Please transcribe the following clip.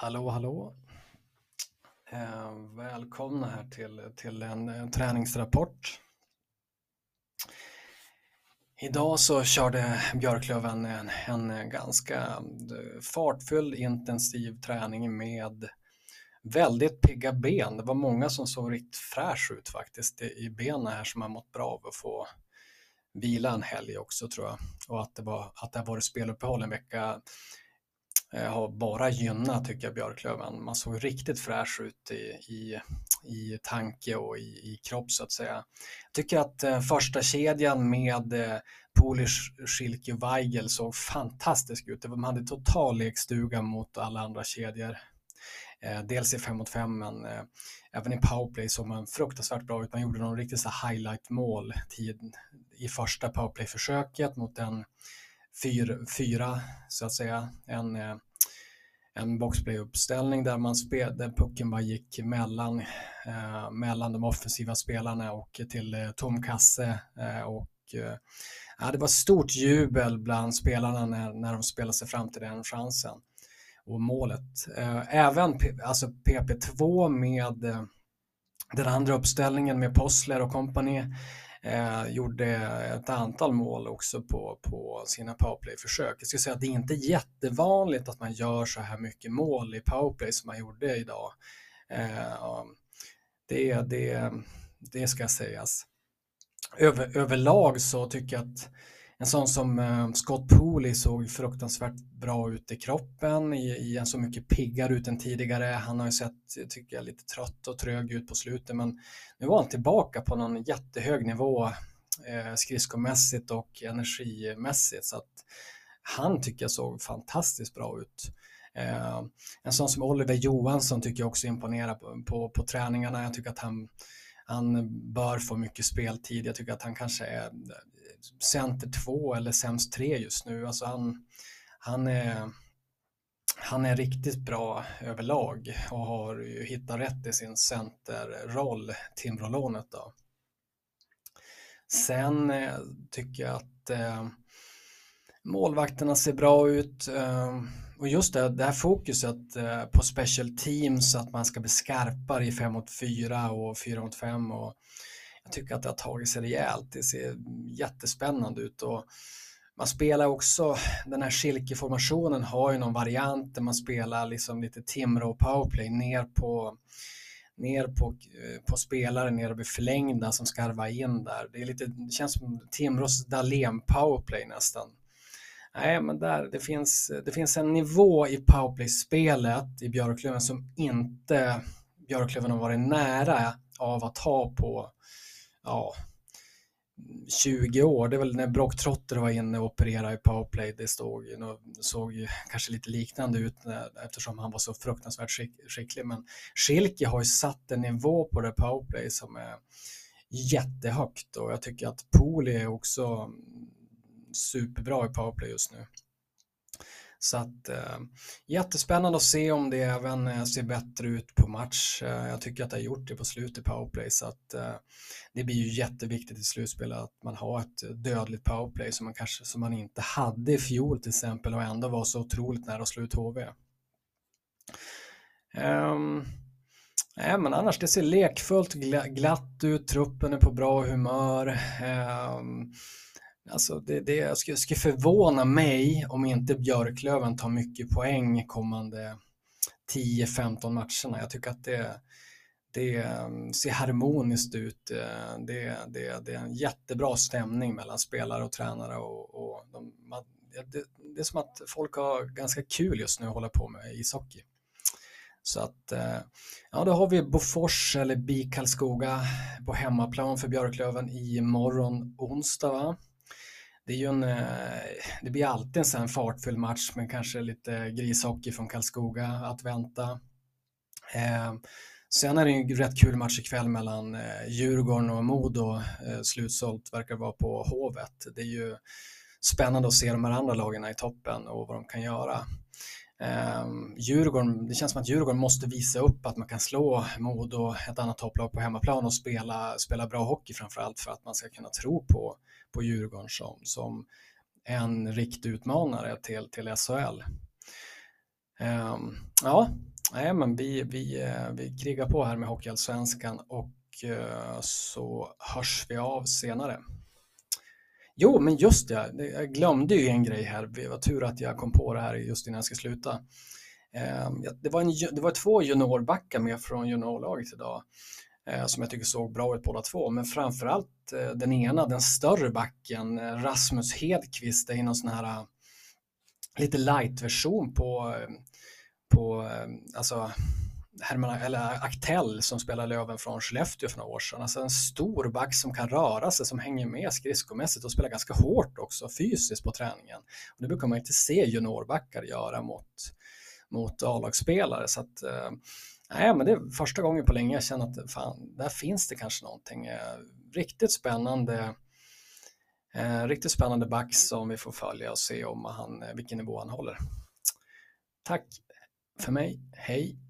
Hallå, hallå. Eh, välkomna här till, till en, en träningsrapport. Idag så körde Björklöven en, en ganska fartfylld, fartfull intensiv träning med väldigt pigga ben. Det var många som såg riktigt fräsch ut faktiskt i benen här som har mått bra av att få vila en helg också tror jag. Och att det, var, att det har varit speluppehåll en vecka Eh, har bara gynnat tycker jag Björklöven. Man såg riktigt fräsch ut i, i, i tanke och i, i kropp så att säga. Jag tycker att eh, första kedjan med eh, Polish, Schilke och Weigel såg fantastisk ut. De hade total lekstuga mot alla andra kedjor. Eh, dels i 5 mot 5 men eh, även i powerplay såg man fruktansvärt bra ut. Man gjorde någon riktigt så highlight-mål i första powerplay-försöket mot en fyra, fyra så att säga. En, eh, en boxplayuppställning där man spel, där pucken bara gick mellan, eh, mellan de offensiva spelarna och till eh, tom kasse. Eh, och, eh, det var stort jubel bland spelarna när, när de spelade sig fram till den chansen och målet. Eh, även alltså PP2 med eh, den andra uppställningen med Possler och kompani Eh, gjorde ett antal mål också på, på sina powerplay-försök. Jag skulle säga att det är inte jättevanligt att man gör så här mycket mål i powerplay som man gjorde idag. Eh, det, det, det ska sägas. Över, överlag så tycker jag att en sån som eh, Scott Pooley såg fruktansvärt bra ut i kroppen, i, i en så mycket piggare ut än tidigare. Han har ju sett, tycker jag, lite trött och trög ut på slutet, men nu var han tillbaka på någon jättehög nivå eh, skridskomässigt och energimässigt, så att han tycker jag såg fantastiskt bra ut. Eh, en sån som Oliver Johansson tycker jag också imponerar på, på, på träningarna. Jag tycker att han han bör få mycket speltid. Jag tycker att han kanske är eh, center två eller sämst tre just nu. Alltså han, han, är, han är riktigt bra överlag och har ju hittat rätt i sin centerroll, Timrå-lånet då. Sen eh, tycker jag att eh, målvakterna ser bra ut. Eh, och just det, det här fokuset eh, på special teams, att man ska bli skarpare i 5 mot 4 och 4 mot 5 och jag tycker att det har tagit sig rejält. Det ser jättespännande ut och man spelar också, den här Schilke-formationen har ju någon variant där man spelar liksom lite Timrå powerplay ner på ner på, eh, på spelare ner och blir förlängda som skarvar in där. Det, är lite, det känns som Timrås Dahlén powerplay nästan. Nej, men där, det, finns, det finns en nivå i powerplay-spelet i Björklöven som inte Björklöven har varit nära av att ha på ja, 20 år. Det är väl när Brock Trotter var inne och opererade i powerplay. Det stod, såg ju kanske lite liknande ut eftersom han var så fruktansvärt skicklig. Men Schilke har ju satt en nivå på det powerplay som är jättehögt och jag tycker att Poli är också superbra i powerplay just nu. Så att eh, jättespännande att se om det även eh, ser bättre ut på match. Eh, jag tycker att det har gjort det på slutet i powerplay så att eh, det blir ju jätteviktigt i slutspelet att man har ett dödligt powerplay som man kanske som man inte hade i fjol till exempel och ändå var så otroligt nära att slå ut HV. Um, ehm, Nej, men annars det ser lekfullt glatt ut, truppen är på bra humör. Um, Alltså det, det jag skulle, skulle förvåna mig om inte Björklöven tar mycket poäng kommande 10-15 matcherna. Jag tycker att det, det mm, ser harmoniskt ut. Eh, det, det, det är en jättebra stämning mellan spelare och tränare och, och de, man, det, det, är som att folk har ganska kul just nu att hålla på med ishockey. Så att, eh, ja då har vi Bofors eller BIK Karlskoga på hemmaplan för Björklöven i morgon onsdag va? Det, är ju en, eh, det blir alltid en sån fartfull match men kanske lite grishockey från Karlskoga att vänta. Eh, sen är det en rätt kul match ikväll mellan eh, Djurgården och Modo. Eh, slutsålt verkar vara på Hovet. Det är ju spännande att se de här andra lagen i toppen och vad de kan göra. Eh, Djurgården, det känns som att Djurgården måste visa upp att man kan slå Modo, ett annat topplag på hemmaplan och spela, spela bra hockey framförallt för att man ska kunna tro på på Djurgården som, som en riktig utmanare till, till SHL. Eh, ja, nej, men vi, vi, eh, vi krigar på här med Hockeyallsvenskan och eh, så hörs vi av senare. Jo, men just det, jag glömde ju en grej här. Det var tur att jag kom på det här just innan jag ska sluta. Ehm, det, var en, det var två juniorbackar med från juniorlaget idag eh, som jag tycker såg bra ut båda två, men framförallt eh, den ena, den större backen, eh, Rasmus Hedqvist, det är någon sån här lite light-version på, på alltså, Herman, eller Aktell som spelade Löven från Skellefteå för några år sedan. Alltså en stor back som kan röra sig, som hänger med skridskomässigt och spelar ganska hårt också fysiskt på träningen. Och det brukar man inte se juniorbackar göra mot, mot A-lagsspelare. Så att, eh, nej, men det är första gången på länge jag känner att fan, där finns det kanske någonting eh, riktigt spännande Eh, riktigt spännande back som vi får följa och se om han, vilken nivå han håller. Tack för mig, hej!